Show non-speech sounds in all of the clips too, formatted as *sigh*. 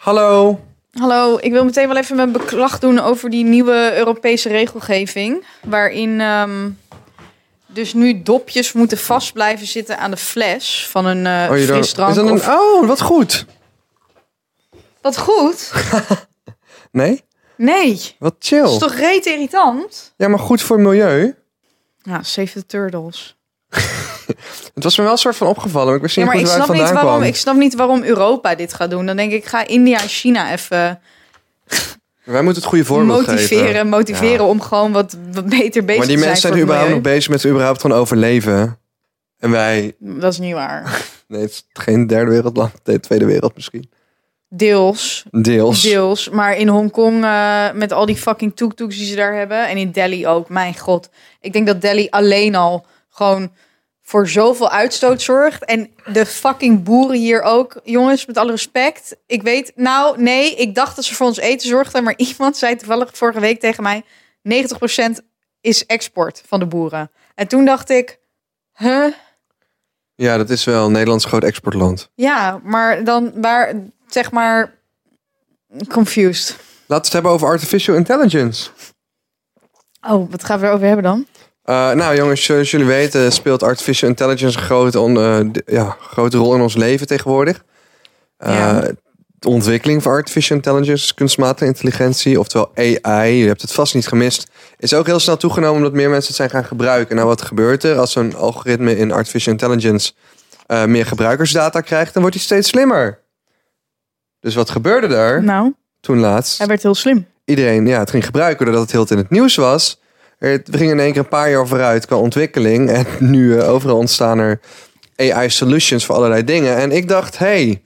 Hallo. Hallo, ik wil meteen wel even mijn beklag doen over die nieuwe Europese regelgeving. Waarin ehm, dus nu dopjes moeten vast blijven zitten aan de fles van een eh Oh, frisdrank. is dat een, of- oh, wat goed. *laughs* Wat goed? *laughs* Nee? Nee, Wat dat chill. is toch reet irritant? Ja, maar goed voor het milieu. Ja, save the turtles. *laughs* Het was me wel een soort van opgevallen. Maar ik wist Ja, niet maar ik snap, niet waarom, kwam. ik snap niet waarom Europa dit gaat doen. Dan denk ik, ga India en China even *laughs* Wij moeten het goede voorbeeld motiveren. geven. Motiveren Ja. om gewoon wat, wat beter bezig Maar die te zijn mensen zijn nu überhaupt nog bezig met überhaupt gewoon overleven. En wij... Dat is niet waar. *laughs* Nee, het is geen derde wereldland. Nee, tweede wereld misschien. Deels. Deels. Deels. Maar in Hongkong uh, met al die fucking tuk-tuks die ze daar hebben. En in Delhi ook. Mijn god. Ik denk dat Delhi alleen al gewoon voor zoveel uitstoot zorgt. En de fucking boeren hier ook. Jongens, met alle respect. Ik weet, nou nee, ik dacht dat ze voor ons eten zorgden. Maar *laughs* iemand zei toevallig vorige week tegen mij... 90% is export van de boeren. En toen dacht ik, huh? Ja, dat is wel Nederlands groot exportland. Ja, maar dan waar, zeg maar, confused. Laten we het hebben over artificial intelligence. Oh, wat gaan we erover hebben dan? Uh, nou jongens, zoals jullie weten speelt artificial intelligence een grote, on, uh, ja, grote rol in ons leven tegenwoordig. Uh, Ja. De ontwikkeling van artificial intelligence, kunstmatige intelligentie, oftewel AI, je hebt het vast niet gemist, is ook heel snel toegenomen omdat meer mensen het zijn gaan gebruiken. Nou, wat gebeurt er als zo'n algoritme in artificial intelligence meer gebruikersdata krijgt, dan wordt hij steeds slimmer. Dus wat gebeurde er Nou, toen laatst? hij werd heel slim. Iedereen ja, het ging gebruiken doordat het heel in het nieuws was. Het ging in één keer een paar jaar vooruit qua ontwikkeling. En *laughs* nu uh, overal ontstaan er AI-solutions voor allerlei dingen. En ik dacht, hey,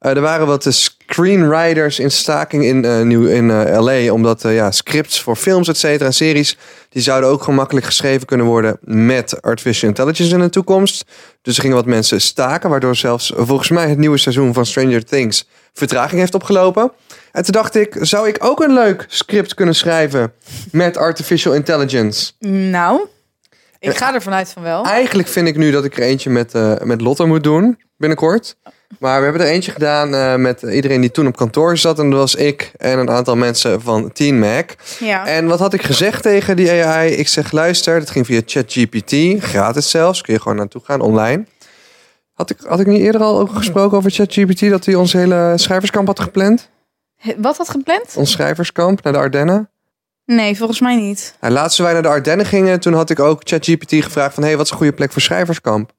uh, er waren wat screenwriters in staking in, uh, New, in LA. Omdat ja, scripts voor films, et cetera, en series... die zouden ook gemakkelijk geschreven kunnen worden... met artificial intelligence in de toekomst. Dus er gingen wat mensen staken... waardoor zelfs volgens mij het nieuwe seizoen van Stranger Things... vertraging heeft opgelopen. En toen dacht ik, zou ik ook een leuk script kunnen schrijven... met artificial intelligence? Nou, ik ga er vanuit van wel. Eigenlijk vind ik nu dat ik er eentje met, met Lotte moet doen, binnenkort. Maar we hebben er eentje gedaan uh, met iedereen die toen op kantoor zat. En dat was ik en een aantal mensen van Teen Mac. Ja. En wat had ik gezegd tegen die AI? Ik zeg, luister, dat ging via ChatGPT, gratis zelfs. Kun je gewoon naartoe gaan, online. Had ik, had ik niet eerder al over gesproken over ChatGPT... dat hij ons hele schrijverskamp had gepland? Wat had gepland? Ons schrijverskamp naar de Ardennen? Nee, volgens mij niet. Nou, laatst wij naar de Ardennen gingen, toen had ik ook ChatGPT gevraagd van... hey, wat is een goede plek voor schrijverskamp?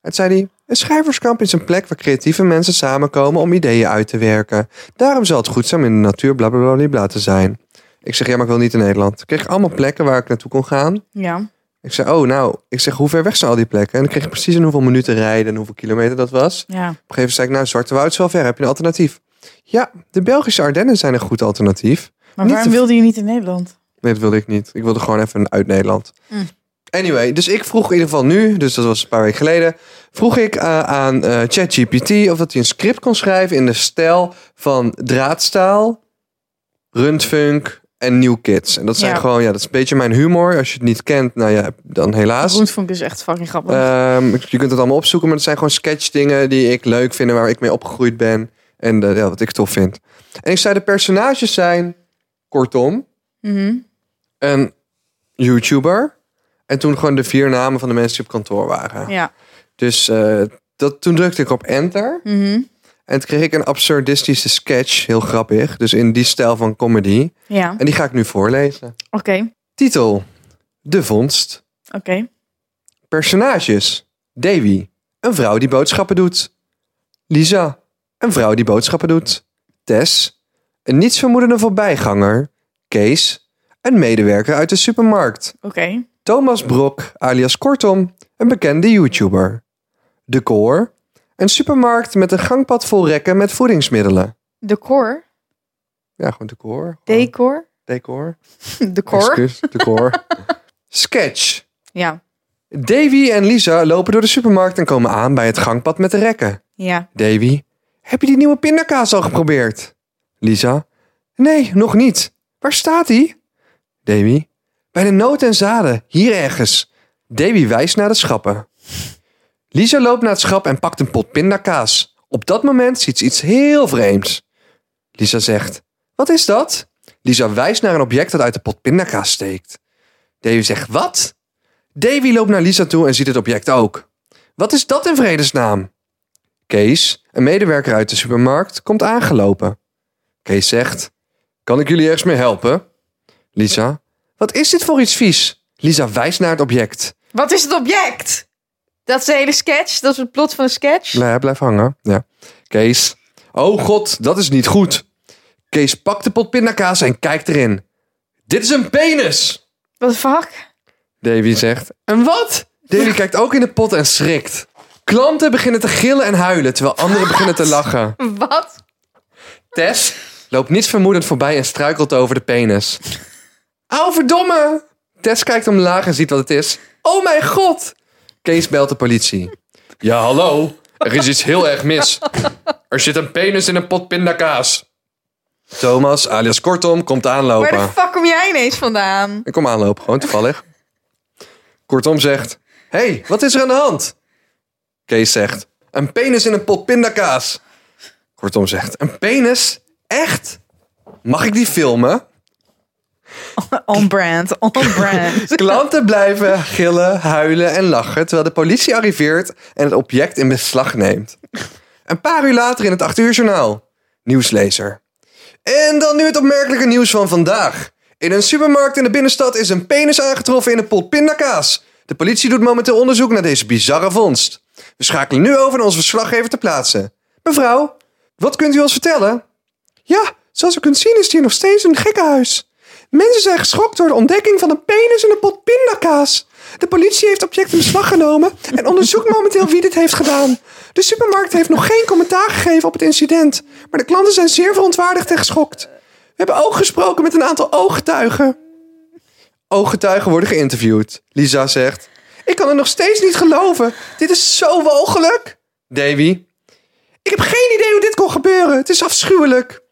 En zei hij, een schrijverskamp is een plek waar creatieve mensen samenkomen om ideeën uit te werken. Daarom zal het goed zijn om in de natuur blablabla te zijn. Ik zeg, ja, maar ik wil niet in Nederland. Ik kreeg allemaal plekken waar ik naartoe kon gaan. Ja. Ik zei, oh, nou, ik zeg, hoe ver weg zijn al die plekken? En dan kreeg ik precies in hoeveel minuten rijden en hoeveel kilometer dat was. Ja. Op een gegeven moment zei ik, nou, Zwarte Woud is wel ver, heb je een alternatief? Ja, de Belgische Ardennen zijn een goed alternatief. Maar Niet waarom te- wilde je niet in Nederland? Nee, dat wilde ik niet. Ik wilde gewoon even uit Nederland. Mm. Anyway, dus ik vroeg in ieder geval nu, dus dat was een paar weken geleden, vroeg ik eh, aan eh, ChatGPT of dat hij een script kon schrijven in de stijl van draadstaal, rundfunk en New Kids. En dat zijn Ja. gewoon, ja, dat is een beetje mijn humor. Als je het niet kent, nou ja, dan helaas. Groentvonk is echt fucking grappig. Ehm, je kunt het allemaal opzoeken, maar het zijn gewoon sketchdingen die ik leuk vind en waar ik mee opgegroeid ben. En eh, ja, wat ik tof vind. En ik zei, de personages zijn, kortom, Mhm. een YouTuber. En toen gewoon de vier namen van de mensen die op kantoor waren. Ja. Dus eh, dat, toen drukte ik op enter. Mhm. En toen kreeg ik een absurdistische sketch. Heel grappig. Dus in die stijl van comedy. Ja. En die ga ik nu voorlezen. Oké. Titel. De vondst. Oké. Personages. Davy. Een vrouw die boodschappen doet. Lisa. Een vrouw die boodschappen doet. Tess. Een nietsvermoedende voorbijganger. Kees. Een medewerker uit de supermarkt. Oké. Thomas Brok, alias Kortom, een bekende YouTuber. Decor, een supermarkt met een gangpad vol rekken met voedingsmiddelen. Decor. Ja, gewoon decor. Gewoon Decor. Decor. *laughs* Decor. Decor. *laughs* Sketch. Ja. Davy en Lisa lopen door de supermarkt en komen aan bij het gangpad met de rekken. Ja. Davy, heb je die nieuwe pindakaas al geprobeerd? Lisa, nee, nog niet. Waar staat die? Davy, bij de noten en zaden, hier ergens. Davy wijst naar de schappen. Lisa loopt naar het schap en pakt een pot pindakaas. Op dat moment ziet ze iets heel vreemds. Lisa zegt, wat is dat? Lisa wijst naar een object dat uit de pot pindakaas steekt. Davy zegt, wat? Davy loopt naar Lisa toe en ziet het object ook. Wat is dat in vredesnaam? Kees, een medewerker uit de supermarkt, komt aangelopen. Kees zegt, kan ik jullie ergens mee helpen? Lisa, wat is dit voor iets vies? Lisa wijst naar het object. Wat is het object? Dat is de hele sketch? Dat is het plot van een sketch? Blijf, blijf hangen. Ja. Kees. Oh god, dat is niet goed. Kees pakt de pot pindakaas en kijkt erin. Dit is een penis! What the fuck? Davy zegt. En wat? Davy kijkt ook in de pot en schrikt. Klanten beginnen te gillen en huilen, terwijl anderen beginnen te lachen. Wat? Tess loopt niets vermoedend voorbij en struikelt over de penis. Au, verdomme! Tess kijkt omlaag en ziet wat het is. Oh mijn god! Kees belt de politie. Ja, hallo. Er is iets heel erg mis. Er zit een penis in een pot pindakaas. Thomas, alias Kortom, komt Waar aanlopen. de fuck kom jij ineens vandaan? Ik kom aanlopen, gewoon toevallig. Kortom zegt: hey, wat is er aan de hand? Kees zegt: Een penis in een pot pindakaas. Kortom zegt: Een penis? Echt? Mag ik die filmen? *laughs* On brand, on brand. *laughs* Klanten blijven gillen, huilen en lachen terwijl de politie arriveert en het object in beslag neemt. Een paar uur later in het 8 uur journaal. Nieuwslezer. En dan nu het opmerkelijke nieuws van vandaag. In een supermarkt in de binnenstad is een penis aangetroffen in een pot pindakaas. De politie doet momenteel onderzoek naar deze bizarre vondst. We schakelen nu over naar onze verslaggever te plaatsen. Mevrouw, wat kunt u ons vertellen? Ja, zoals u kunt zien is hier nog steeds een gekkenhuis. Mensen zijn geschokt door de ontdekking van een penis in een pot pindakaas. De politie heeft het object in beslag genomen en onderzoekt momenteel wie dit heeft gedaan. De supermarkt heeft nog geen commentaar gegeven op het incident, maar de klanten zijn zeer verontwaardigd en geschokt. We hebben ook gesproken met een aantal ooggetuigen. Ooggetuigen worden geïnterviewd. Lisa zegt: Ik kan het nog steeds niet geloven. Dit is zo walgelijk. Davy: Ik heb geen idee hoe dit kon gebeuren. Het is afschuwelijk.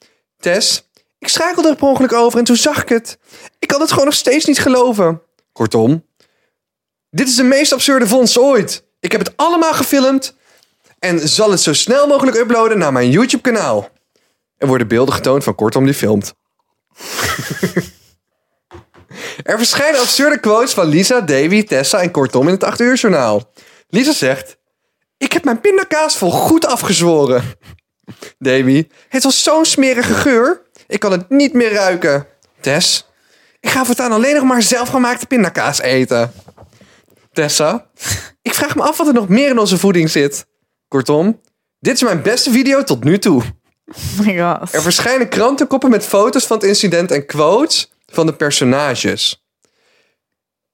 Tess: Ik schakelde er per ongeluk over en toen zag ik het. Ik kan het gewoon nog steeds niet geloven. Kortom, dit is de meest absurde vondst ooit. Ik heb het allemaal gefilmd en zal het zo snel mogelijk uploaden naar mijn YouTube-kanaal. Er worden beelden getoond van Kortom die filmt. *laughs* er verschijnen absurde quotes van Lisa, Davy, Tessa en Kortom in het 8 uur journaal. Lisa zegt: Ik heb mijn pindakaas vol goed afgezworen. *laughs* Davy: Het was zo'n smerige geur. Ik kan het niet meer ruiken. Tess: Ik ga voortaan alleen nog maar zelfgemaakte pindakaas eten. Tessa: Ik vraag me af wat er nog meer in onze voeding zit. Kortom, dit is mijn beste video tot nu toe. Oh my god. Er verschijnen krantenkoppen met foto's van het incident en quotes van de personages.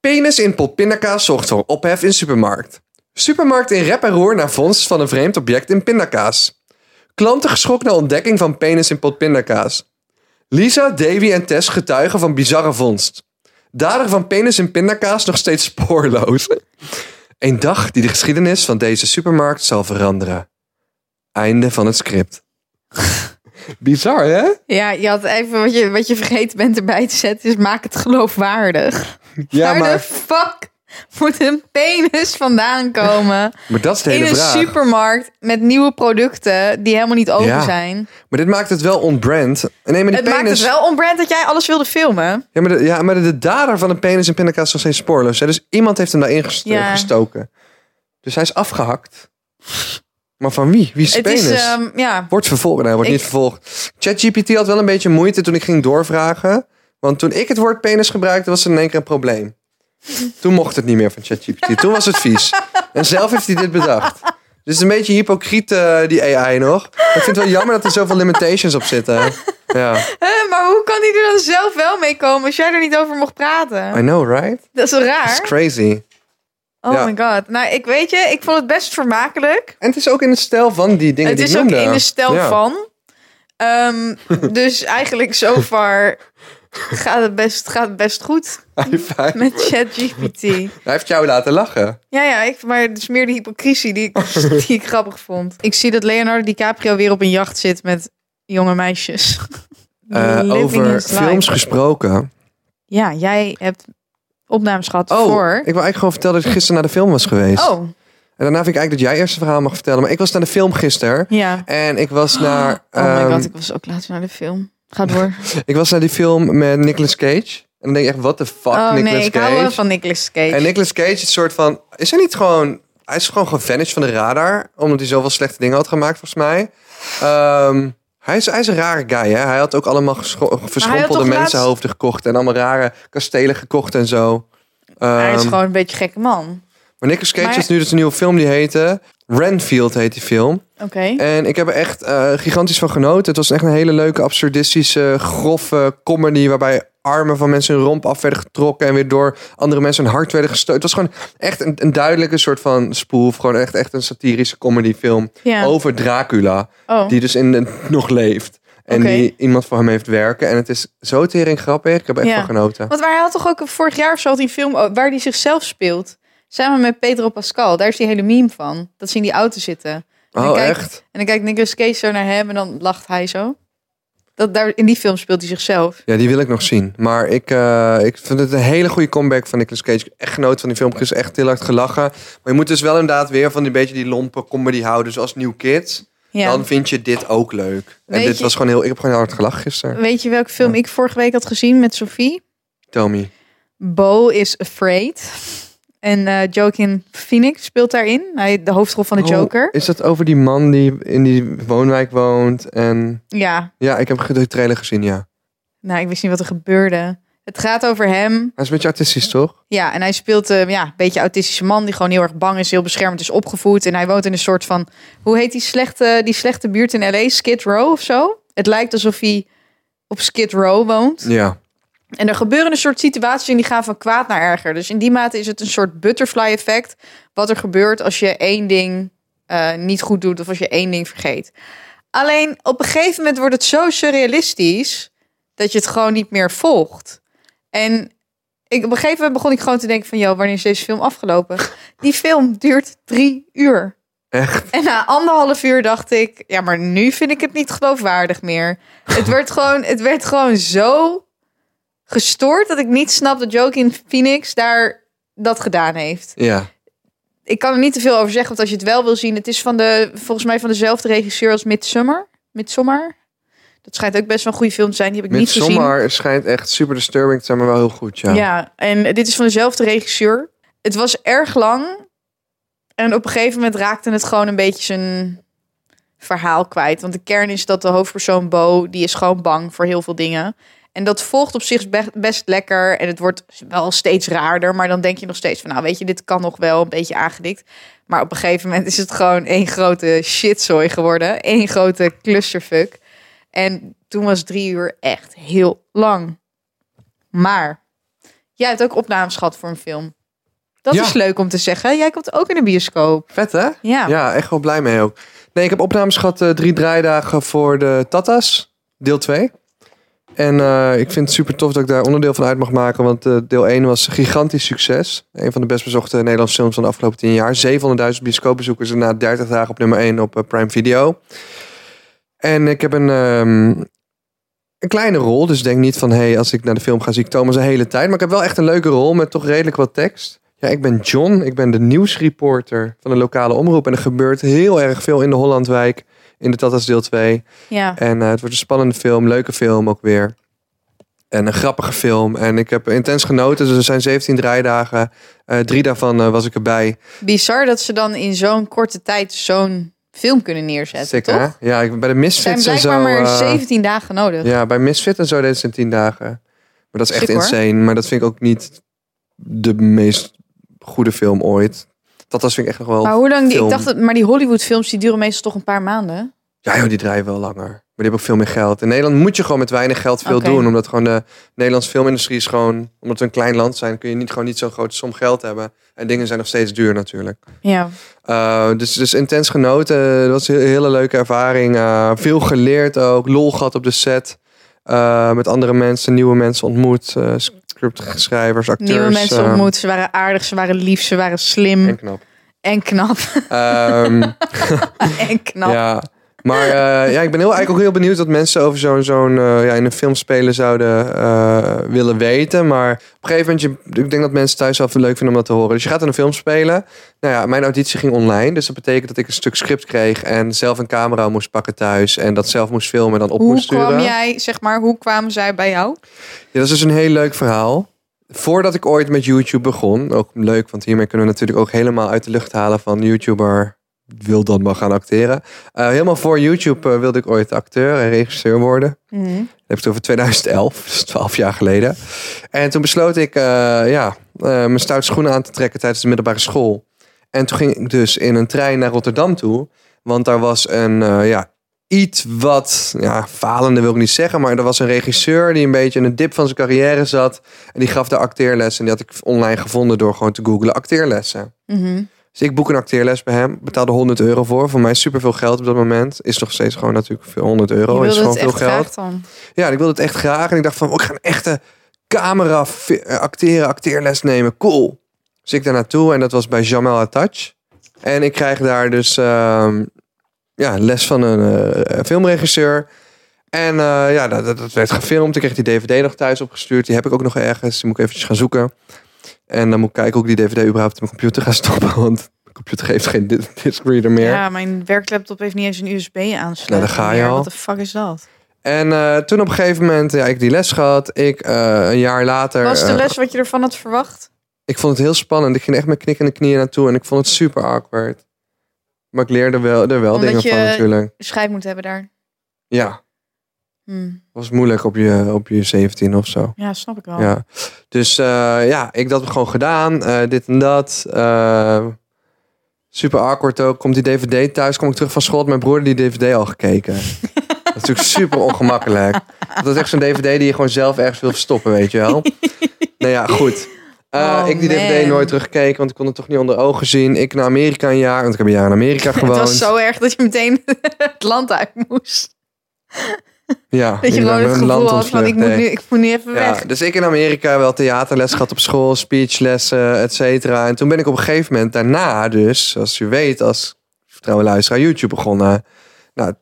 Penis in pot pindakaas zorgt voor ophef in supermarkt. Supermarkt in rep en roer naar vondst van een vreemd object in pindakaas. Klanten geschokt naar ontdekking van penis in pot pindakaas. Lisa, Davy en Tess getuigen van bizarre vondst. Dader van penis in pindakaas nog steeds spoorloos. Een dag die de geschiedenis van deze supermarkt zal veranderen. Einde van het script. *laughs* Bizar, hè? Ja, je had even wat je, wat je vergeten bent erbij te zetten, is maak het geloofwaardig. Ja, Waar de maar, fuck *laughs* moet een penis vandaan komen *laughs* maar dat is de in hele een vraag. supermarkt met nieuwe producten die helemaal niet open Ja. zijn? Maar dit maakt het wel on-brand. En nee, maar die Het maakt het wel onbrand dat jij alles wilde filmen. Ja, maar de, ja, maar de, de dader van een penis in pindakaas is nog steeds spoorloos. Hè? Dus iemand heeft hem daarin gest- Ja. gestoken. Dus hij is afgehakt. Maar van wie? Wie is de Het penis? is, ehm, ja, Wordt vervolgd. Nee, hij wordt Ik- niet vervolgd. ChatGPT had wel een beetje moeite toen ik ging doorvragen. Want toen ik het woord penis gebruikte, was er in één keer een probleem. Toen mocht het niet meer van ChatGPT. Toen was het vies. En zelf heeft hij dit bedacht. Dus het is een beetje hypocriet, eh, die AI nog. Maar ik vind het wel jammer dat er zoveel limitations op zitten. Ja. Maar hoe kan hij er dan zelf wel mee komen als jij er niet over mocht praten? I know, right? Dat is wel raar. crazy. Oh Ja. my god. Nou, ik weet je, ik vond het best vermakelijk. En het is ook in de stijl van die dingen Het die is ik ook noemde. in de stijl Ja. van. Ehm, dus eigenlijk so far *laughs* gaat het best, gaat best goed met ChatGPT. Hij heeft jou laten lachen. Ja, ja, ik, maar het is meer de hypocrisie die ik, *laughs* die ik grappig vond. Ik zie dat Leonardo DiCaprio weer op een jacht zit met jonge meisjes. *laughs* Living over films gesproken. Ja, jij hebt opnames gehad Oh, voor... ik wil eigenlijk gewoon vertellen dat ik gisteren naar de film was geweest. Oh, En daarna vind ik eigenlijk dat jij eerst het verhaal mag vertellen. Maar ik was naar de film gisteren. Ja. En ik was naar... *gasps* Oh my ehm, god, ik was ook laatst naar de film. Ga door. *laughs* Ik was naar die film met Nicolas Cage. En dan denk je echt, what the fuck, oh Nicolas nee, ik hou wel van Nicolas Cage. En Nicolas Cage is een soort van... Is hij niet gewoon... Hij is gewoon gevanished van de radar. Omdat hij zoveel slechte dingen had gemaakt, volgens mij. Ehm, hij, is, hij is een rare guy, hè. Hij had ook allemaal verschrompelde mensenhoofden gekocht. En allemaal rare kastelen gekocht en zo. Hij is Ehm, gewoon een beetje gekke man. Maar Nicolas Cage Maar- is nu dus een nieuwe film die heette... Renfield heet die film. Oké. En ik heb er echt eh, gigantisch van genoten. Het was echt een hele leuke, absurdistische, grove comedy... waarbij armen van mensen hun romp af werden getrokken... en weer door andere mensen hun hart werden gestoten. Het was gewoon echt een, een duidelijke soort van spoof. Gewoon echt, echt een satirische comedyfilm Ja. over Dracula... Oh. die dus in de, nog leeft. En die iemand voor hem heeft werken. En het is zo tering grappig. Ik heb er echt Ja. van genoten. Want waar hij had toch ook vorig jaar of zo had een film oh, waar hij zichzelf speelt. Samen met Pedro Pascal. Daar is die hele meme van. Dat ze in die auto zitten. En dan Oh, kijkt- echt? En dan kijkt Nicolas Cage zo naar hem en dan lacht hij zo. Dat daar, in die film speelt hij zichzelf. Ja, die wil ik nog zien. Maar ik, eh, ik vind het een hele goede comeback van Nicolas Cage. Echt genoten van die film. Ik echt heel hard gelachen. Maar je moet dus wel inderdaad weer van die beetje die lompe comedy houden. Zoals New Kids. Ja. Dan vind je dit ook leuk. En Weet dit je- was gewoon heel... Ik heb gewoon heel hard gelachen gisteren. Weet je welke film Ja. ik vorige week had gezien met Sophie? Tommy. Bo is Afraid. En eh Joaquin Phoenix speelt daarin. Hij, de hoofdrol van de Oh, Joker. is dat over die man die in die woonwijk woont? En Ja, ja, ik heb de trailer gezien, ja. nou ik wist niet wat er gebeurde. Het gaat over hem. Hij is een beetje artistisch, toch? Ja, en hij speelt eh, ja, een beetje autistische man die gewoon heel erg bang is, heel beschermd is opgevoed. En hij woont in een soort van, hoe heet die slechte, die slechte buurt in LA? Skid Row of zo? Het lijkt alsof hij op Skid Row woont. Ja. En er gebeuren een soort situaties en die gaan van kwaad naar erger. Dus in die mate is het een soort butterfly effect. Wat er gebeurt als je één ding eh, niet goed doet of als je één ding vergeet. Alleen op een gegeven moment wordt het zo surrealistisch dat je het gewoon niet meer volgt. En ik, op een gegeven moment begon ik gewoon te denken van... joh, wanneer is deze film afgelopen? Die film duurt drie uur. Echt? En na anderhalf uur dacht ik, ja, maar nu vind ik het niet geloofwaardig meer. Het werd gewoon, het werd gewoon zo gestoord dat ik niet snap dat Joaquin Phoenix daar dat gedaan heeft. Ja. Ik kan er niet te veel over zeggen, want als je het wel wil zien, het is van de, volgens mij van dezelfde regisseur als Midsommar. Midsommar. Dat schijnt ook best wel een goede film te zijn. Die heb ik niet gezien. Midsommar schijnt echt super disturbing te zijn, maar wel heel goed, ja. Ja. en dit is van dezelfde regisseur. Het was erg lang. En op een gegeven moment raakte het gewoon een beetje zijn verhaal kwijt. Want de kern is dat de hoofdpersoon Bo, die is gewoon bang voor heel veel dingen. En dat volgt op zich best, lekker. En het wordt wel steeds raarder. Maar dan denk je nog steeds van, nou weet je, dit kan nog wel een beetje aangedikt. Maar op een gegeven moment is het gewoon één grote shitzooi geworden. Eén grote clusterfuck. En toen was drie uur echt heel lang. Maar jij hebt ook opnames gehad voor een film. Dat Ja. is leuk om te zeggen. Jij komt ook in de bioscoop. Vet, hè? Ja. Ja, echt wel blij mee ook. Nee, ik heb opnames gehad, eh, drie draaidagen voor de Tatas, deel 2. En eh, ik vind het super tof dat ik daar onderdeel van uit mag maken, want eh, deel 1 was een gigantisch succes. Een van de best bezochte Nederlandse films van de afgelopen 10 jaar. 700.000 bioscoopbezoekers en na 30 dagen op nummer 1 op eh, Prime Video. En ik heb een, ehm, een kleine rol, dus denk niet van, hey, als ik naar de film ga, zie ik Thomas de hele tijd. Maar ik heb wel echt een leuke rol met toch redelijk wat tekst. Ja, ik ben John. Ik ben de nieuwsreporter van de lokale omroep. En er gebeurt heel erg veel in de Hollandwijk. In de Tatas deel 2. Ja. En eh, het wordt een spannende film. Leuke film ook weer. En een grappige film. En ik heb intens genoten. Dus er zijn 17 draaidagen. Eh, drie daarvan eh, was ik erbij. Bizar dat ze dan in zo'n korte tijd zo'n film kunnen neerzetten, Zeker, hè? toch? Ja, ik, bij de zijn Misfits en zo. blijkbaar maar eh, 17 dagen nodig. ja, bij Misfit en zo deden ze in 10 dagen. Maar dat is echt insane. Maar dat vind ik ook niet de meest goede film ooit. Dat was vind ik echt nog wel... Maar hoe lang? Die, ik dacht dat, maar die Hollywood films die duren meestal toch een paar maanden. Ja, joh, die draaien wel langer. Maar die hebben ook veel meer geld. In Nederland moet je gewoon met weinig geld veel doen. Omdat gewoon de Nederlandse filmindustrie is gewoon... Omdat we een klein land zijn, kun je niet, gewoon niet zo'n grote som geld hebben. En dingen zijn nog steeds duur natuurlijk. Ja. Uh, dus, dus intens genoten. Het was een hele leuke ervaring. Uh, veel geleerd ook. Lol gehad op de set. Uh, met andere mensen, nieuwe mensen ontmoet. Scriptschrijvers, acteurs. Nieuwe mensen uh, ontmoet. Ze waren aardig, ze waren lief, ze waren slim En knap. en knap. Um, *laughs* en knap. *laughs* ja. Maar eh, *laughs* ja, ik ben heel, eigenlijk ook heel benieuwd wat mensen over zo'n zo'n eh, ja, in een film spelen zouden eh, willen weten. Maar op een gegeven moment, ik denk dat mensen thuis wel leuk vinden om dat te horen. Dus je gaat in een film spelen. Nou ja, mijn auditie ging online. Dus dat betekent dat ik een stuk script kreeg en zelf een camera moest pakken thuis. En dat zelf moest filmen en dan op Hoe moest sturen. kwam jij, zeg maar, hoe kwamen zij bij jou? Ja, dat is dus een heel leuk verhaal. Voordat ik ooit met YouTube begon, ook leuk, want hiermee kunnen we natuurlijk ook helemaal uit de lucht halen van YouTuber wil dan maar gaan acteren. Eh, helemaal voor YouTube eh, wilde ik ooit acteur en regisseur worden. Mhm. Dat heb ik over 2011, dus 12 jaar geleden. En toen besloot ik eh, ja, mijn stoute schoenen aan te trekken tijdens de middelbare school. En toen ging ik dus in een trein naar Rotterdam toe. Want daar was een, ja, iets wat, ja, falende wil ik niet zeggen. Maar er was een regisseur die een beetje in een dip van zijn carrière zat. En die gaf de acteerlessen. En die had ik online gevonden door gewoon te googlen acteerlessen. Mhm. Dus ik boek een acteerles bij hem. Betaalde 100 euro voor. Voor mij superveel geld op dat moment. Is nog steeds gewoon natuurlijk veel 100 euro. Is gewoon het veel echt geld. graag dan. Ja, ik wilde het echt graag. En ik dacht van, oh, ik ga een echte camera eh, acteren, acteerles nemen. Cool. Dus ik daar naartoe en dat was bij Jamel Attach. En ik krijg daar dus ehm, ja, les van een eh, filmregisseur. En eh, ja, dat, dat- dat werd gefilmd. Ik kreeg die dvd nog thuis opgestuurd. Die heb ik ook nog ergens. Die moet ik eventjes gaan zoeken. En dan moet ik kijken hoe ik die dvd überhaupt in mijn computer ga stoppen. *laughs* Want mijn computer heeft geen di- disk reader meer. Ja, mijn werklaptop heeft niet eens een USB aansluiting. Nou, daar ga je al. Wat de fuck is dat? En eh, toen op een gegeven moment, ja, ik die les gehad. Ik eh, een jaar later. Was de eh, les wat je ervan had verwacht? ik vond het heel spannend. Ik ging echt met knikkende knieën naartoe en ik vond het super awkward. Maar ik leerde wel, er wel Omdat dingen van natuurlijk. Scheid moet hebben daar. Ja, Hm. was moeilijk op je, op je 17 of zo. Ja, snap ik wel. Ja. Dus eh, ja, ik dat gewoon gedaan. eh, dit en dat. eh, super awkward ook. Komt die dvd thuis, kom ik terug van school. had Mijn broer die dvd al gekeken. *laughs* dat is natuurlijk super ongemakkelijk. Dat is echt zo'n dvd die je gewoon zelf ergens wil verstoppen, weet je wel. nou ja, goed. Oh, ik die dvd man. nooit teruggekeken, want ik kon het toch niet onder ogen zien. Ik naar Amerika een jaar, want ik heb een jaar in Amerika *laughs* Het gewoond. was zo erg dat je meteen *laughs* het land uit moest. *laughs* ja, Dat je gewoon het gevoel had van ik moet, nu, ik moet nu even Ja, weg. dus ik in Amerika wel theaterles gehad op school, speechlessen, et cetera. En toen ben ik op een gegeven moment daarna dus, zoals u weet, als trouwe luisteraar YouTube begonnen. Nou,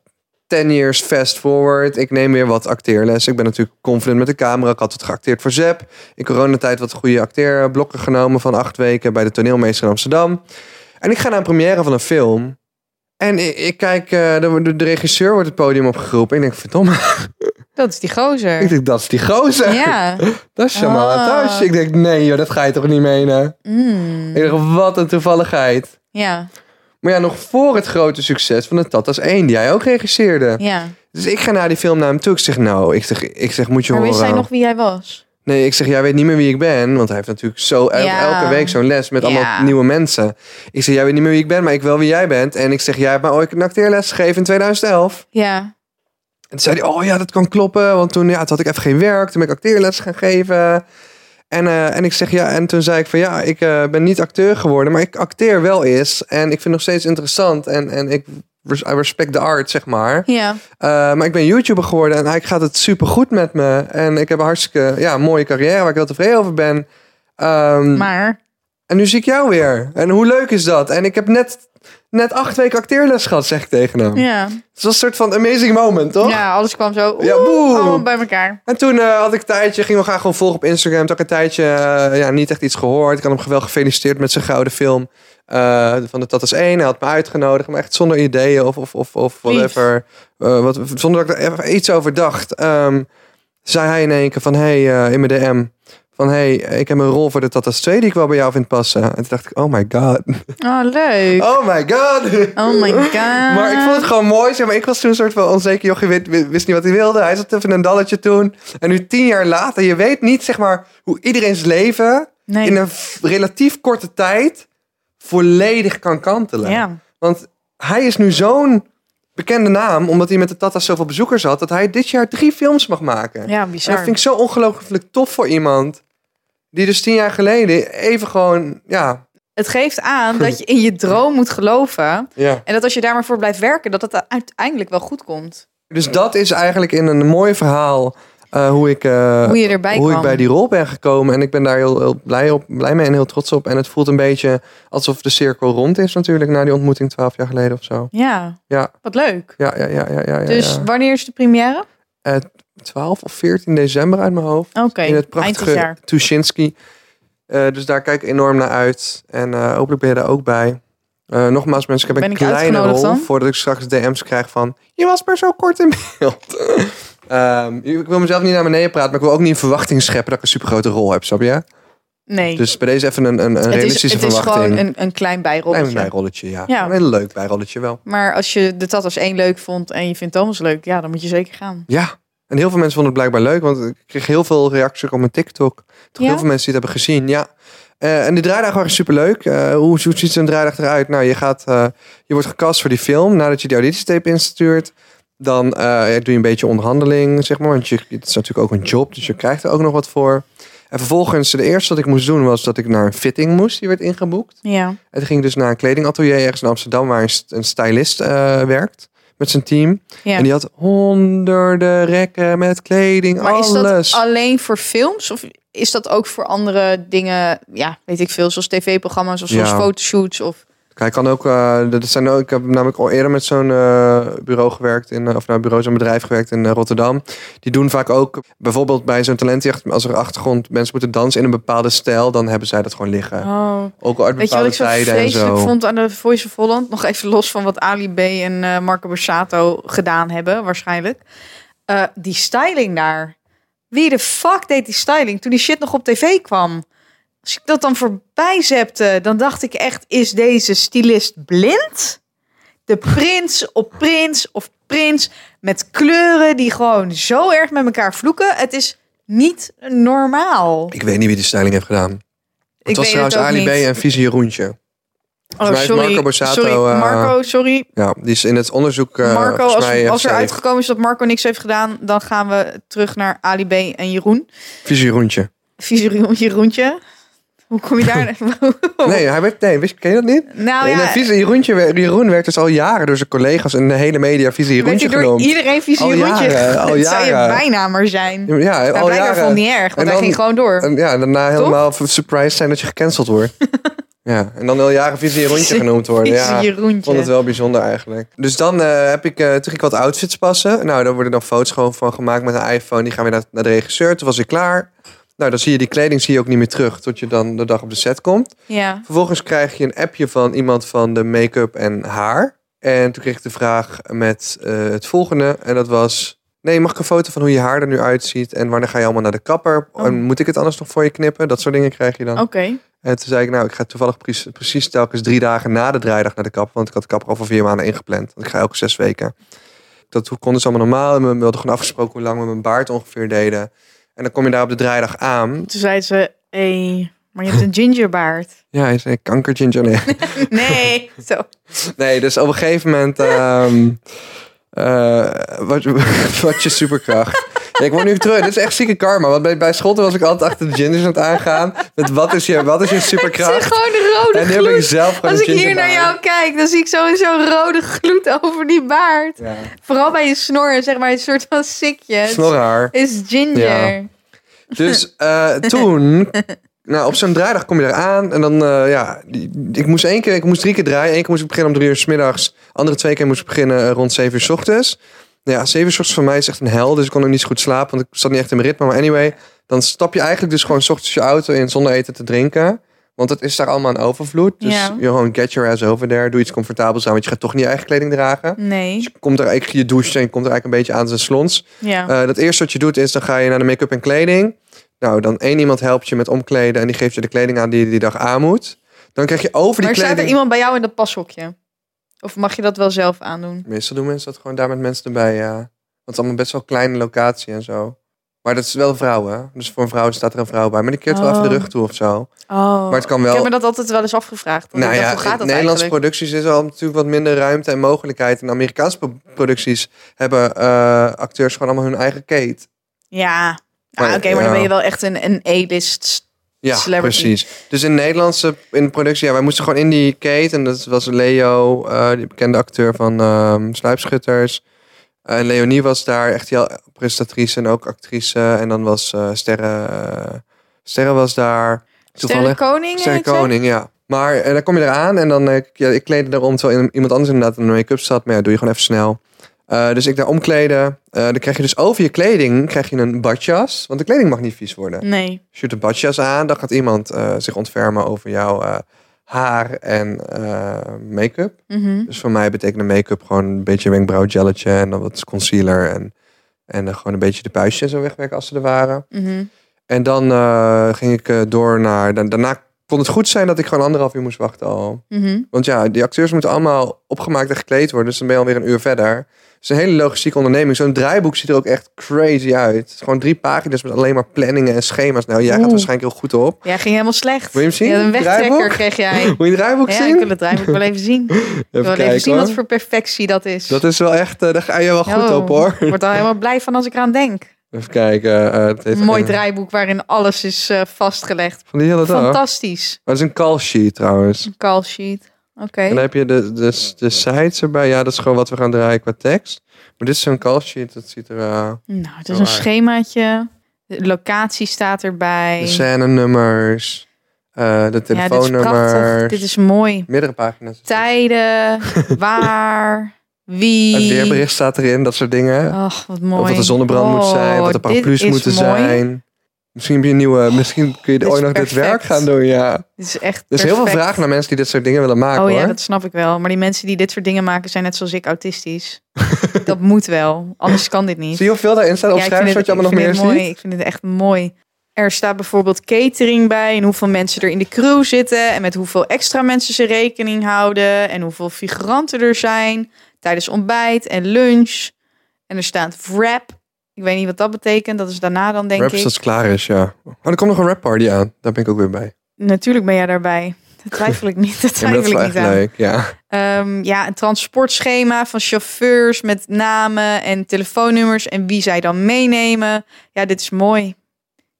10 years fast forward. Ik neem weer wat acteerles. Ik ben natuurlijk confident met de camera. Ik had het geacteerd voor Zep. In coronatijd wat goede acteerblokken genomen van acht weken bij de toneelmeester in Amsterdam. En ik ga naar een première van een film. En ik, ik kijk, eh, de, de, regisseur wordt het podium opgeroepen. Ik denk, verdomme, *laughs* Dat is die gozer. ik denk, dat is die gozer. Ja. *laughs* Dat is Jamal Ah. Attach. Ik denk, nee joh, dat ga je toch niet menen? Mm. Ik dacht, wat een toevalligheid. Ja. Maar ja, nog voor het grote succes van de Tatas 1, die hij ook regisseerde. Ja. Dus ik ga naar die film naar hem toe. Ik zeg, nou, ik zeg, ik zeg moet je Maar wist horen. hij nog wie hij was? Nee, ik zeg, jij weet niet meer wie ik ben. Want hij heeft natuurlijk zo el- Ja. elke week zo'n les met allemaal Ja. nieuwe mensen. Ik zeg, jij weet niet meer wie ik ben, maar ik wel wie jij bent. En ik zeg, jij hebt mij ooit een acteerles gegeven in 2011. Ja. En toen zei hij, oh ja, dat kan kloppen. Want toen, ja, toen had ik even geen werk. Toen ben ik acteerles gaan geven. En, eh, en ik zeg, ja, en toen zei ik van, ja, ik eh, ben niet acteur geworden. Maar ik acteer wel eens. En ik vind het nog steeds interessant. En, en ik I respect the art, zeg maar. Ja. Eh, maar ik ben YouTuber geworden. En eigenlijk gaat het super goed met me. En ik heb een hartstikke ja, mooie carrière waar ik heel tevreden over ben. Ehm, Maar. en nu zie ik jou weer. En hoe leuk is dat? En ik heb net, net acht weken acteerles gehad, zeg ik tegen hem. Ja. Het was een soort van amazing moment, toch? Ja, alles kwam zo. Ja, boem. allemaal bij elkaar. En toen eh, had ik een tijdje, ging we graag gewoon volgen op Instagram. Toen had ik een tijdje eh, ja, niet echt iets gehoord. Ik had hem wel gefeliciteerd met zijn gouden film eh, van de Tatas 1. Hij had me uitgenodigd, maar echt zonder ideeën of, of, of, of whatever. Eh, wat, zonder dat ik er even iets over dacht. Ehm, zei hij in één keer van, hey, eh, in mijn DM... Van, hey, ik heb een rol voor de Tatas 2 die ik wel bij jou vind passen. En toen dacht ik, oh my god. Oh, leuk. *laughs* Oh my god. Oh my *laughs* god. Maar ik vond het gewoon mooi. Zeg maar, ik was toen een soort van onzeker jochie, wist, wist niet wat hij wilde. Hij zat even in een dalletje toen. En nu tien jaar later, je weet niet zeg maar hoe iedereen's leven Nee. in een relatief korte tijd volledig kan kantelen. Ja. Want hij is nu zo'n bekende naam, omdat hij met de Tata's zoveel bezoekers had, dat hij dit jaar drie films mag maken. Ja, En bizar. dat vind ik zo ongelooflijk tof voor iemand. Die dus tien jaar geleden even gewoon, ja, Het geeft aan dat je *laughs* in je droom moet geloven. ja. En dat als je daar maar voor blijft werken, dat het uiteindelijk wel goed komt. Dus dat is eigenlijk in een mooi verhaal eh, hoe ik, eh, Hoe je erbij hoe kwam. ik bij die rol ben gekomen. En ik ben daar heel, heel blij, op, blij mee en heel trots op. En het voelt een beetje alsof de cirkel rond is natuurlijk na die ontmoeting twaalf jaar geleden of zo. Ja, Ja, wat leuk. ja, ja, ja, ja. ja, ja. Dus wanneer is de première? 12 of 14 december uit mijn hoofd. Oké, in het prachtige. Tuschinski. Eh, dus daar kijk ik enorm naar uit. En eh, hopelijk ben je daar ook bij. Eh, nogmaals mensen, ik heb Ben een kleine rol. dan? Voordat ik straks DM's krijg van... Je was maar zo kort in beeld. *laughs* Ehm, ik wil mezelf niet naar beneden praten. Maar ik wil ook niet een verwachting scheppen dat ik een supergrote rol heb. Snap je? Nee, Dus bij deze even een, een, een het is, realistische het is verwachting. gewoon een, een klein bijrolletje. Klein bijrolletje, ja. Ja. Een leuk bijrolletje wel. Maar als je de Tatas 1 leuk vond en je vindt Thomas leuk, ja, dan moet je zeker gaan. Ja. En heel veel mensen vonden het blijkbaar leuk. Want ik kreeg heel veel reacties op mijn TikTok. Toch Ja? heel veel mensen die het hebben gezien. Ja. Eh, en die draaidag was superleuk. Eh hoe, hoe ziet zo'n draaidag eruit? Nou, je, gaat, eh, je wordt gecast voor die film. Nadat je die auditietape instuurt. Dan eh, doe je een beetje onderhandeling, zeg maar. Want je, het is natuurlijk ook een job. Dus je krijgt er ook nog wat voor. En vervolgens, de eerste wat ik moest doen was dat ik naar een fitting moest. Die werd ingeboekt. Ja. En toen ging ik dus naar een kledingatelier ergens in Amsterdam. Waar een, st- een stylist eh, werkt. Met zijn team. ja. En die had honderden rekken met kleding, maar is alles. dat alleen voor films of is dat ook voor andere dingen? Ja, weet ik veel, zoals tv-programma's of zoals Ja. fotoshoots of Hij kan ook, eh dat zijn ook, ik heb namelijk al eerder met zo'n eh, bureau gewerkt, in, eh, of nou bureau, zo'n bedrijf gewerkt in Rotterdam. Die doen vaak ook, bijvoorbeeld bij zo'n talentjacht, als er achtergrond mensen moeten dansen in een bepaalde stijl, dan hebben zij dat gewoon liggen. Oh. Ook al uit Weet je wat bepaalde ik zo tijden en zo. vond aan de Voice of Holland? Nog even los van wat Ali B en Marco Borsato gedaan hebben, waarschijnlijk. Die styling daar. Wie de fuck deed die styling toen die shit nog op tv kwam? Als ik dat dan voorbij zepte, dan dacht ik echt, is deze stylist blind? De prins op prins of prins met kleuren die gewoon zo erg met elkaar vloeken. Het is niet normaal. Ik weet niet wie die styling heeft gedaan. Het Ik was trouwens Ali B en Visie Jeroentje. Oh, sorry. Marco Borsato, sorry, eh, Marco, sorry. Ja, die is in het onderzoek. eh, Marco, als, mij heeft als er uitgekomen is dat Marco niks heeft gedaan, dan gaan we terug naar Ali B en Jeroen. Visie Jeroentje. Visie Jeroentje. Hoe kom je daar? *laughs* *laughs* Nee, hij werd, nee, wist, ken je dat niet? nou Nee, ja, Vieze Jeroentje, wer- Jeroen werd dus al jaren door zijn collega's en de hele media Vieze werd Jeroentje hij door iedereen Visie Al Jeroentje. jaren, al *laughs* Het zou je jaren. bijnaam maar zijn. Ja, Ja, al jaren. vond niet erg, want En hij dan- ging gewoon door. En, ja, en daarna helemaal surprised zijn dat je gecanceld wordt. ja, en dan al jaren Vieze Jeroentje genoemd worden. Ja, Visie ik vond het wel bijzonder eigenlijk. Dus dan eh, heb ik, eh, toen ging ik wat outfits passen. Nou, daar worden dan foto's gewoon van gemaakt met een iPhone. Die gaan weer naar, naar de regisseur. Toen was ik klaar. Nou, dan zie je die kleding zie je ook niet meer terug. Tot je dan de dag op de set komt. Ja. Vervolgens krijg je een appje van iemand van de make-up en haar. En toen kreeg ik de vraag met eh, het volgende. En dat was... Nee, mag ik een foto van hoe je haar er nu uitziet? En wanneer ga je allemaal naar de kapper? Oh. En moet ik het anders nog voor je knippen? Dat soort dingen krijg je dan. Oké. En toen zei ik, nou, ik ga toevallig precies, precies telkens drie dagen na de draaidag naar de kapper. Want ik had de kapper al voor vier maanden ingepland. Want ik ga elke zes weken. Dat konden ze allemaal normaal. En we hadden gewoon afgesproken hoe lang we mijn baard ongeveer deden. En dan kom je daar op de draaidag aan. Toen zei ze, hé, maar je hebt een gingerbaard. *laughs* Ja, hij zei kanker ginger. Nee. *laughs* Nee, zo. Nee, dus op een gegeven moment. ehm eh, wat, *laughs* wat je superkracht. Ja, ik word nu terug. Dit is echt zieke karma. Want bij, bij Schotten was ik altijd achter de gingers aan het aangaan. Met wat is je, wat is je Ik zie superkracht? gewoon de rode En nu heb ik zelf gewoon Als een ik hier naar jou kijk, dan zie ik zo'n rode gloed over die baard. Ja. Vooral bij je snor, zeg maar, een soort van sikje. Snorhaar. Is ginger. Ja. Dus eh, *laughs* toen, nou, op zo'n draaidag kom je eraan. En dan, eh, ja, ik moest één keer, ik moest drie keer draaien. Eén keer moest ik beginnen om drie uur s middags. Andere twee keer moest ik beginnen eh, rond zeven uur s ochtends. Ja, zeven ochtends voor mij is echt een hel. Dus ik kon ook niet zo goed slapen, want ik zat niet echt in mijn ritme. Maar anyway, dan stap je eigenlijk dus gewoon s ochtends je auto in zonder eten te drinken. Want het is daar allemaal een overvloed. Dus Ja. je gewoon get your ass over there. Doe iets comfortabels aan, want je gaat toch niet je eigen kleding dragen. Nee. Dus je komt er eigenlijk, je doucht en je komt er eigenlijk een beetje aan zijn slons. Ja. Eh, dat eerste wat je doet is, dan ga je naar de make-up en kleding. Nou, dan één iemand helpt je met omkleden en die geeft je de kleding aan die je die dag aan moet. Dan krijg je over die maar staat er kleding... iemand bij jou in dat pashokje? Of mag je dat wel zelf aandoen? Meestal doen mensen dat gewoon daar met mensen erbij, ja. Want het is allemaal best wel kleine locatie en zo. Maar dat is wel vrouwen, hè? Dus voor een vrouw staat er een vrouw bij. Maar die keert wel Oh. even de rug toe of zo. Oh. Maar het kan Ik wel... heb me dat altijd wel eens afgevraagd. Nou ik ja, dacht, hoe gaat dat Nederlandse eigenlijk? producties is al natuurlijk wat minder ruimte en mogelijkheid. En Amerikaanse pro- producties hebben eh, acteurs gewoon allemaal hun eigen kate. Ja. Ah, Oké, maar dan ben je wel echt een, een A-list. Ja, Celebrity. precies. Dus in Nederlandse in de productie, ja, wij moesten gewoon in die Kate. En dat was Leo, eh, die bekende acteur van ehm Sluipschutters. En Leonie was daar echt heel presentatrice en ook actrice. En dan was eh Sterre, eh, Sterre was daar. Sterre Koning? Sterre? Koning, ja. Maar dan kom je eraan en dan, ja, ik kleedde erom terwijl iemand anders inderdaad in de make-up zat. Maar ja, doe je gewoon even snel. Eh, dus ik daar omkleden. Eh, dan krijg je dus over je kleding krijg je een badjas. Want de kleding mag niet vies worden. Nee. Je doet een badjas aan, dan gaat iemand eh, zich ontfermen over jouw haar en make-up. Mhm. Dus voor mij betekende make-up gewoon een beetje wenkbrauwgelletje en dan wat concealer en, en gewoon een beetje de puistjes en zo wegwerken als ze er waren. Mhm. En dan ging ik door naar, dan, daarna kon het goed zijn dat ik gewoon anderhalf uur moest wachten al. Mhm. Want ja, die acteurs moeten allemaal opgemaakt en gekleed worden, dus dan ben je alweer een uur verder. Is een hele logistieke onderneming. Zo'n draaiboek ziet er ook echt crazy uit. Het is gewoon drie pagina's met alleen maar planningen en schema's. Nou, jij gaat waarschijnlijk heel goed op. Ja, ging helemaal slecht. Wil je hem zien? Ja, een wegtrekker Draaiboek? kreeg jij. *laughs* Moet je het draaiboek Ja, zien? ik wil het draaiboek wel even zien. *laughs* Ik wil Even wel kijken even zien hoor. wat voor perfectie dat is. Dat is wel echt, eh, daar ga je wel goed Oh, op hoor. Ik word er *laughs* helemaal blij van als ik eraan denk. Even kijken. eh, het heeft Een mooi een- draaiboek waarin alles is eh, vastgelegd. Van die hele dag. Fantastisch. het is een call sheet trouwens. Een call sheet. Oké. En dan heb je de, de, de sites erbij. Ja, dat is gewoon wat we gaan draaien qua tekst. Maar dit is zo'n call sheet. Dat ziet er... eh, Nou, het is een schemaatje. De locatie staat erbij. de scène-nummers. eh, de ja, dit is prachtig. telefoonnummers. Dit is mooi. Meerdere pagina's. Tijden, *laughs* waar, wie. Het weerbericht staat erin, dat soort dingen. Ach, wat mooi. Of wat de zonnebrand moet zijn, wat de Oh, paraplu's moeten mooi. zijn. Misschien heb je een nieuwe, misschien kun je Dit ooit nog dit werk gaan doen, ja. Dit is echt Er is heel veel vraag naar mensen die dit soort dingen willen maken, Oh ja, hoor. dat snap ik wel. Maar die mensen die dit soort dingen maken zijn net zoals ik autistisch. *laughs* dat moet wel. Anders kan dit niet. Zie je hoeveel daarin staat? Ja, ik schrijf vind wat je allemaal nog meer mooi. ziet? Ik vind het echt mooi. Er staat bijvoorbeeld catering bij en hoeveel mensen er in de crew zitten en met hoeveel extra mensen ze rekening houden en hoeveel figuranten er zijn tijdens ontbijt en lunch. En er staat wrap. Ik weet niet wat dat betekent. Dat is daarna dan denk Raps ik. dat het klaar is, ja. Oh, er komt nog een rap party aan. Daar ben ik ook weer bij. Natuurlijk ben jij daarbij. Dat *laughs* twijfel ik niet. Dat Ja, maar dat twijfel ik niet aan. leuk, ja. Ehm, ja, een transportschema van chauffeurs met namen en telefoonnummers en wie zij dan meenemen. Ja, dit is mooi.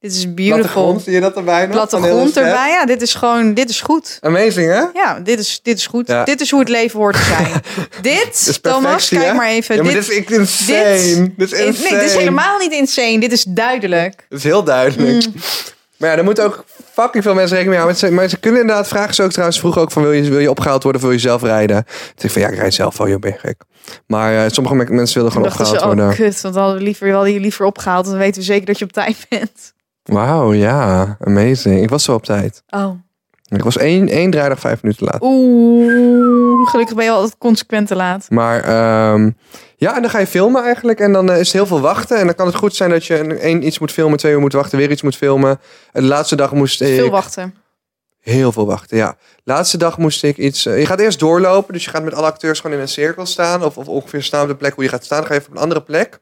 Dit is beautiful. Plattegrond, zie je dat erbij nog? Plattegrond erbij. Ja, dit is gewoon, dit is goed. Amazing, hè? Ja, dit is, dit is goed. Ja. Dit is hoe het leven hoort te zijn. *laughs* dit, Thomas, kijk hè? maar even. Ja, maar dit, dit, is ik insane. Dit, is nee, dit is helemaal niet insane. Dit is duidelijk. Dat is heel duidelijk. Mm. Maar ja, er moeten ook fucking veel mensen rekening mee houden. Maar ze- kunnen inderdaad vragen ze ook trouwens vroeg ook van wil je, wil je opgehaald worden of wil je zelf rijden? Toen ik van ja, ik rijd zelf wel, joh, ben je gek. Maar eh, sommige me- mensen willen gewoon opgehaald ze, oh worden. kut, want hadden, we liever, hadden je liever opgehaald. Dan weten we zeker dat je op tijd bent. Wauw, ja, amazing. Ik was zo op tijd. Oh. Ik was één, één draaidag vijf minuten laat. Oeh, gelukkig ben je altijd consequent te laat. Maar ehm, ja, en dan ga je filmen eigenlijk. En dan eh, is het heel veel wachten. En dan kan het goed zijn dat je een- één iets moet filmen, twee uur moet wachten, weer iets moet filmen. En de laatste dag moest ik... Veel wachten. Heel veel wachten, ja. Laatste dag moest ik iets... eh, je gaat eerst doorlopen, dus je gaat met alle acteurs gewoon in een cirkel staan. Of, of ongeveer staan op de plek hoe je gaat staan. Dan ga je even op een andere plek.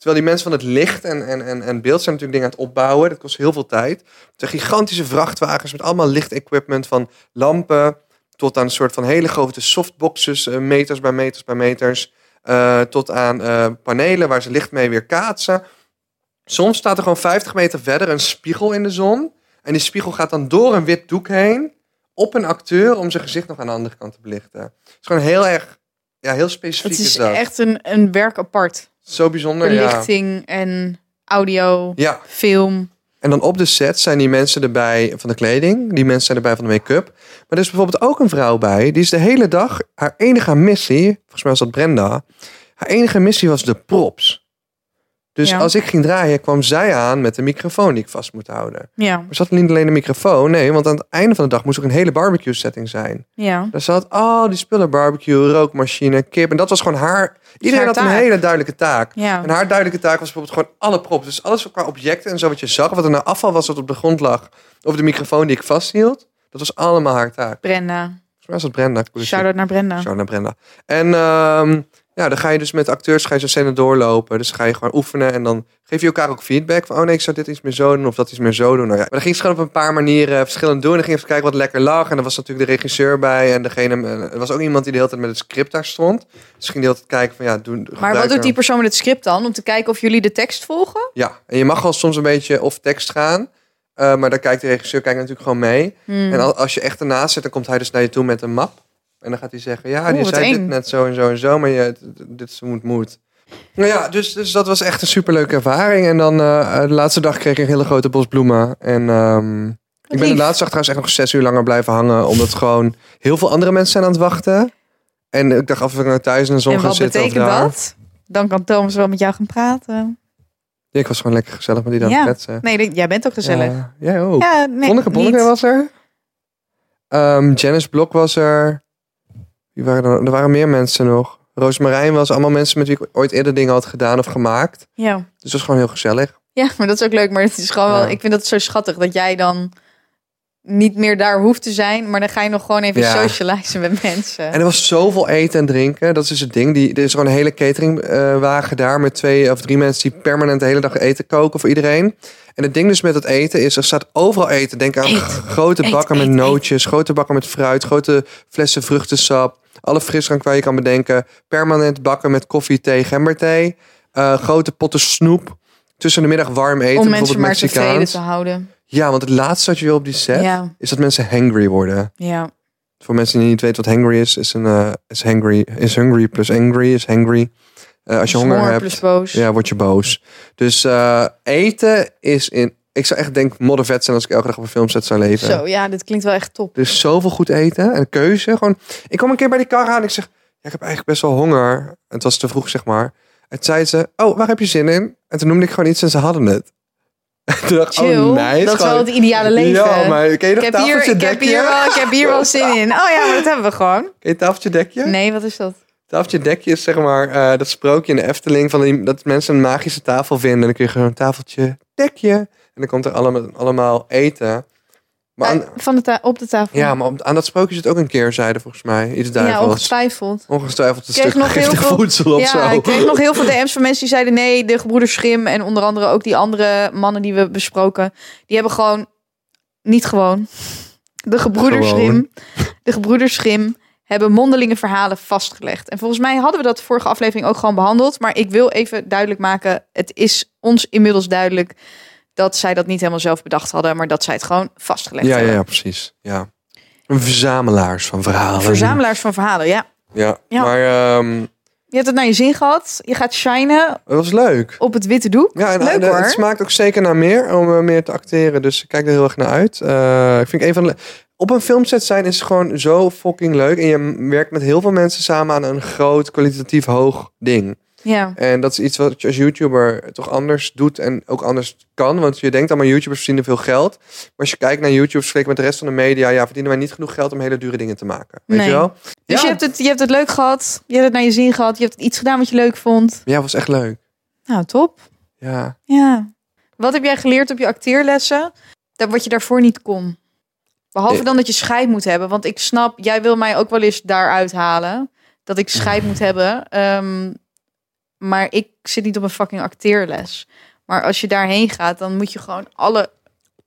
Terwijl die mensen van het licht en, en, en, en beeld zijn natuurlijk dingen aan het opbouwen. Dat kost heel veel tijd. Het zijn gigantische vrachtwagens met allemaal lichtequipment van lampen... tot aan een soort van hele grote softboxes, eh, meters bij meters bij meters... eh, tot aan eh, panelen waar ze licht mee weer kaatsen. Soms staat er gewoon 50 meter verder een spiegel in de zon... En die spiegel gaat dan door een wit doek heen op een acteur om zijn gezicht nog aan de andere kant te belichten. Het is gewoon heel erg, ja, heel specifiek Het is, is echt een, een werk apart. Zo bijzonder, ja. Verlichting en audio, Ja, film. en dan op de set zijn die mensen erbij van de kleding. Die mensen zijn erbij van de make-up. Maar er is bijvoorbeeld ook een vrouw bij. Die is de hele dag, haar enige missie, volgens mij was dat Brenda. Haar enige missie was de props. Dus Ja. als ik ging draaien, kwam zij aan met de microfoon die ik vast moet houden. Ja, Maar ze had niet alleen een microfoon, nee, want aan het einde van de dag moest ook een hele barbecue setting zijn. ja. Daar zat al die spullen, barbecue, rookmachine, kip. En dat was gewoon haar... Iedereen haar had een hele duidelijke taak. Ja. En haar duidelijke taak was bijvoorbeeld gewoon alle props. Dus alles qua objecten en zo wat je zag. Wat er naar afval was wat op de grond lag. Of de microfoon die ik vasthield. Dat was allemaal haar taak. Brenda. Volgens mij was dat Brenda. Shout-out naar Brenda. Shout naar Brenda. En ehm, ja, dan ga je dus met acteurs ga je zo'n scène doorlopen. Dus ga je gewoon oefenen. En dan geef je elkaar ook feedback. Van, oh nee, ik zou dit iets meer zo doen. Of dat iets meer zo doen. Nou ja. Maar dan ging ze gewoon op een paar manieren verschillend doen. En dan ging je even kijken wat lekker lag. En er was natuurlijk de regisseur bij. En degene, er was ook iemand die de hele tijd met het script daar stond. Dus ging de hele tijd kijken van ja, doen. Maar wat doet die persoon met het script dan? Om te kijken of jullie de tekst volgen? Ja, en je mag wel soms een beetje off tekst gaan. Eh, maar dan kijkt de regisseur kijkt natuurlijk gewoon mee. Hmm. En al- als je echt ernaast zit, dan komt hij dus naar je toe met een map. En dan gaat hij zeggen, ja, die wat zei eng. dit net zo en zo en zo. Maar je, dit is moet moet. Nou ja, dus, dus dat was echt een superleuke ervaring. En dan eh, de laatste dag kreeg ik een hele grote bos bloemen. En ehm, ik ben de laatste dag trouwens echt nog zes uur langer blijven hangen. Omdat gewoon heel veel andere mensen zijn aan het wachten. En ik dacht af en toe naar thuis in de zon En gaan wat zitten. of betekent daar. dat? Dan kan Thomas wel met jou gaan praten. Ja, ik was gewoon lekker gezellig met die dan Ja. kletsen. Nee, jij bent ook gezellig. Ja, jij ook. Ja, nee, Vonneke Bonneke was er. Ehm Janice Blok was er. Wie waren er? er waren meer mensen nog. Roosmarijn was allemaal mensen met wie ik ooit eerder dingen had gedaan of gemaakt. Ja. Dus het was gewoon heel gezellig. ja, maar dat is ook leuk. Maar het is gewoon wel, Ja. ik vind dat zo schattig dat jij dan niet meer daar hoeft te zijn. Maar dan ga je nog gewoon even Ja. socializen met mensen. En er was zoveel eten en drinken. Dat is dus het ding. Die, er is gewoon een hele cateringwagen daar met twee of drie mensen die permanent de hele dag eten koken voor iedereen. En het ding dus met het eten is, er staat overal eten. Denk aan Eet. grote Eet, bakken eet, met nootjes, grote bakken met fruit, grote flessen vruchtensap. Alle frisdrank waar je kan bedenken. Permanent bakken met koffie, thee, gemberthee. Eh, grote potten snoep. Tussen de middag warm eten, om mensen maar tevreden te houden. Ja, want het laatste wat je wil op die set Ja, is dat mensen hangry worden. ja. Voor mensen die niet weten wat hangry is, is, een, eh, is, hangry, is hungry plus angry is hangry. Eh, als je Dus honger hebt, plus boos. ja, word je boos. Dus eten is in... Ik zou echt denk moddervet zijn als ik elke dag op een filmset zou leven. Zo, ja, dit klinkt wel echt top. Is zoveel goed eten en keuze. Gewoon, ik kwam een keer bij die kar aan en ik zeg... Ja, ik heb eigenlijk best wel honger. Het was te vroeg, zeg maar. En toen zei ze, oh, waar heb je zin in? En toen noemde ik gewoon iets en ze hadden het. En *laughs* toen dacht ik, Chill. oh, nice. dat is wel het ideale leven. Ja, maar ken je nog ik, heb hier, ik, heb hier wel, ik heb hier wel zin in. Oh ja, maar dat hebben we gewoon. Ken je tafeltje dekje? Nee, wat is dat? Tafeltje dekje is zeg maar eh, dat sprookje in de Efteling van die, dat mensen een magische tafel vinden. En dan kun je gewoon een tafeltje dekje. En dan komt er allemaal, allemaal eten. Maar aan, Van de op de tafel. ja, maar aan dat sprookje zit ook een keerzijde volgens mij. Iets ja ongetwijfeld. Ongetwijfeld een kreeg nog heel veel- voedsel of ja, zo. ik kreeg nog heel veel DM's van mensen die zeiden nee, de gebroeders Schrim en onder andere ook die andere mannen die we besproken, die hebben gewoon niet gewoon de gebroeders. Schrim, de gebroeders Schrim hebben mondelinge verhalen vastgelegd. En volgens mij hadden we dat vorige aflevering ook gewoon behandeld, maar ik wil even duidelijk maken, het is ons inmiddels duidelijk dat zij dat niet helemaal zelf bedacht hadden, maar dat zij het gewoon vastgelegd Ja, ja, hebben. ja, precies. Ja. Een verzamelaars van verhalen. Verzamelaars van verhalen, ja. Ja, Ja. maar ehm, Je hebt het naar je zin gehad. Je gaat shinen het was leuk. op het witte doek. Ja, en Leuk, en, eh, hoor. het smaakt ook zeker naar meer om eh, meer te acteren. Dus ik kijk er heel erg naar uit. Eh, ik vind een van de. Op een filmset zijn is gewoon zo fucking leuk. En je werkt met heel veel mensen samen aan een groot, kwalitatief hoog ding. Ja. En dat is iets wat je als YouTuber toch anders doet en ook anders kan. Want je denkt allemaal YouTubers verdienen veel geld. Maar als je kijkt naar YouTube vergeleken met de rest van de media, ja, verdienen wij niet genoeg geld om hele dure dingen te maken. Weet Nee. je wel? Dus ja. je, hebt het, je hebt het leuk gehad. Je hebt het naar je zin gehad. Je hebt iets gedaan wat je leuk vond. Ja, was echt leuk. Nou, top. Ja. Ja. Wat heb jij geleerd op je acteerlessen? Dat wat je daarvoor niet kon. Behalve Eh. dan dat je scheid moet hebben. Want ik snap, jij wil mij ook wel eens daaruit halen. Dat ik scheid moet hebben. Ehm, maar ik zit niet op een fucking acteerles. Maar als je daarheen gaat, dan moet je gewoon alle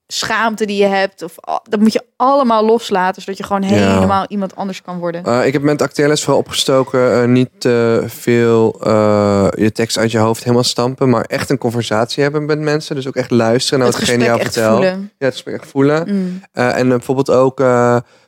schaamte die je hebt. Of dat moet je allemaal loslaten. Zodat je gewoon Ja. helemaal iemand anders kan worden. Eh, ik heb met acteerles vooral opgestoken eh, niet te veel eh, je tekst uit je hoofd helemaal stampen, maar echt een conversatie hebben met mensen. Dus ook echt luisteren naar het gesprek jou vertelt. voelen. Ja, het gesprek echt voelen. Mm. En bijvoorbeeld ook,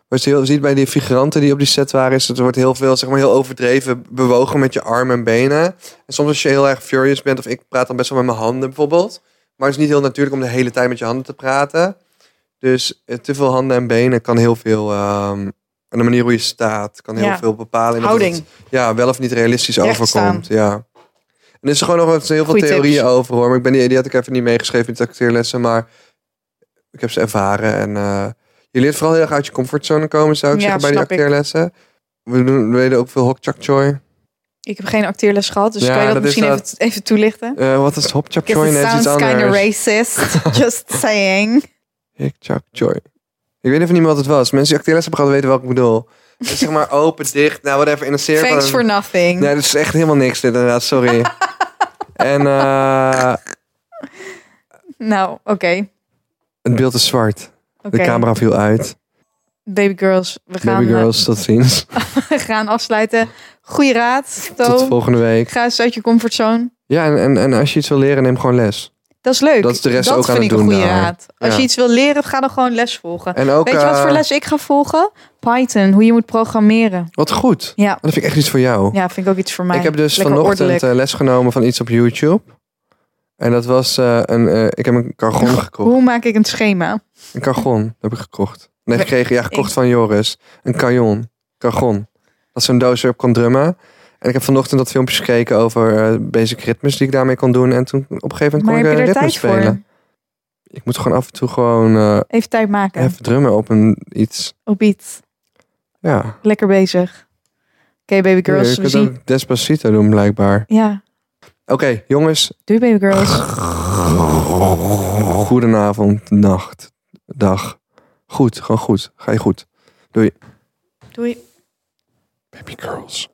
wat je ziet bij die figuranten die op die set waren, is dat er wordt heel veel, zeg maar, heel overdreven bewogen met je armen en benen. En soms als je heel erg furious bent, of ik praat dan best wel met mijn handen bijvoorbeeld. Maar het is niet heel natuurlijk om de hele tijd met je handen te praten. Dus eh, te veel handen en benen kan heel veel, ehm, en de manier hoe je staat, kan heel Ja. veel bepalen. in Houding. het, ja, wel of niet realistisch Recht overkomt. Ja. En er is er gewoon nog heel veel theorieën tips. over hoor. Maar ik ben die, die had ik even niet meegeschreven in de acteerlessen. Maar ik heb ze ervaren. En eh, je leert vooral heel erg uit je comfortzone komen, zou ik Ja, zeggen, bij die ik. acteerlessen. We, doen, we deden ook veel Hok Chak Choi. Ik heb geen acteerles gehad, dus Ja, kan je dat, dat is misschien dat. even, even toelichten? Eh, wat is Hok Chak Choi? het sounds kind of racist. *laughs* Just saying. Hok Chak Choi. Ik weet even niet meer wat het was. Mensen die acteerlessen hebben gehad weten welke ik bedoel. Is *laughs* zeg maar open, dicht. Nou, whatever. In een cirkel. Thanks for nothing. Nee, dat is echt helemaal niks dit inderdaad. Sorry. *laughs* en eh, Nou, oké. het beeld is zwart. De camera viel uit. Baby girls, we gaan, Baby girls, tot ziens. eh, *laughs* we gaan afsluiten. Goeie raad, Tot To. volgende week. Ga eens uit je comfortzone. Ja, en, en, en als je iets wil leren, neem gewoon les. Dat is leuk. Dat is de rest ook vind aan het ik doen een goede daar. raad. Als Ja. je iets wil leren, ga dan gewoon les volgen. En ook, Weet je wat eh, voor les ik ga volgen? Python, hoe je moet programmeren. Wat goed. Ja, Dat vind ik echt iets voor jou. ja vind ik ook iets voor mij. ik heb dus Lekker vanochtend ordelijk. eh, les genomen van iets op YouTube. En dat was eh, een... eh, ik heb een cargon gekocht. Hoe maak ik een schema? Een cargon heb ik gekocht. Nee, gekregen. Ja, gekocht van Joris. Een carjon. Cargon. Dat is zo'n doos waarop kon drummen. En ik heb vanochtend dat filmpjes gekeken over eh, basic ritmes die ik daarmee kon doen. En toen op een gegeven moment Maar kon heb ik je een er ritme tijd spelen. voor? Ik moet gewoon af en toe gewoon eh, Even tijd maken. even drummen op een iets. Op iets. Ja. Lekker bezig. Oké, baby girls. je we kunt zien. ook Despacito doen blijkbaar. Ja, Oké, jongens. doei baby girls. *laughs* Goedenavond, nacht, dag. Goed, gewoon goed. Ga je goed. Doei. Baby girls.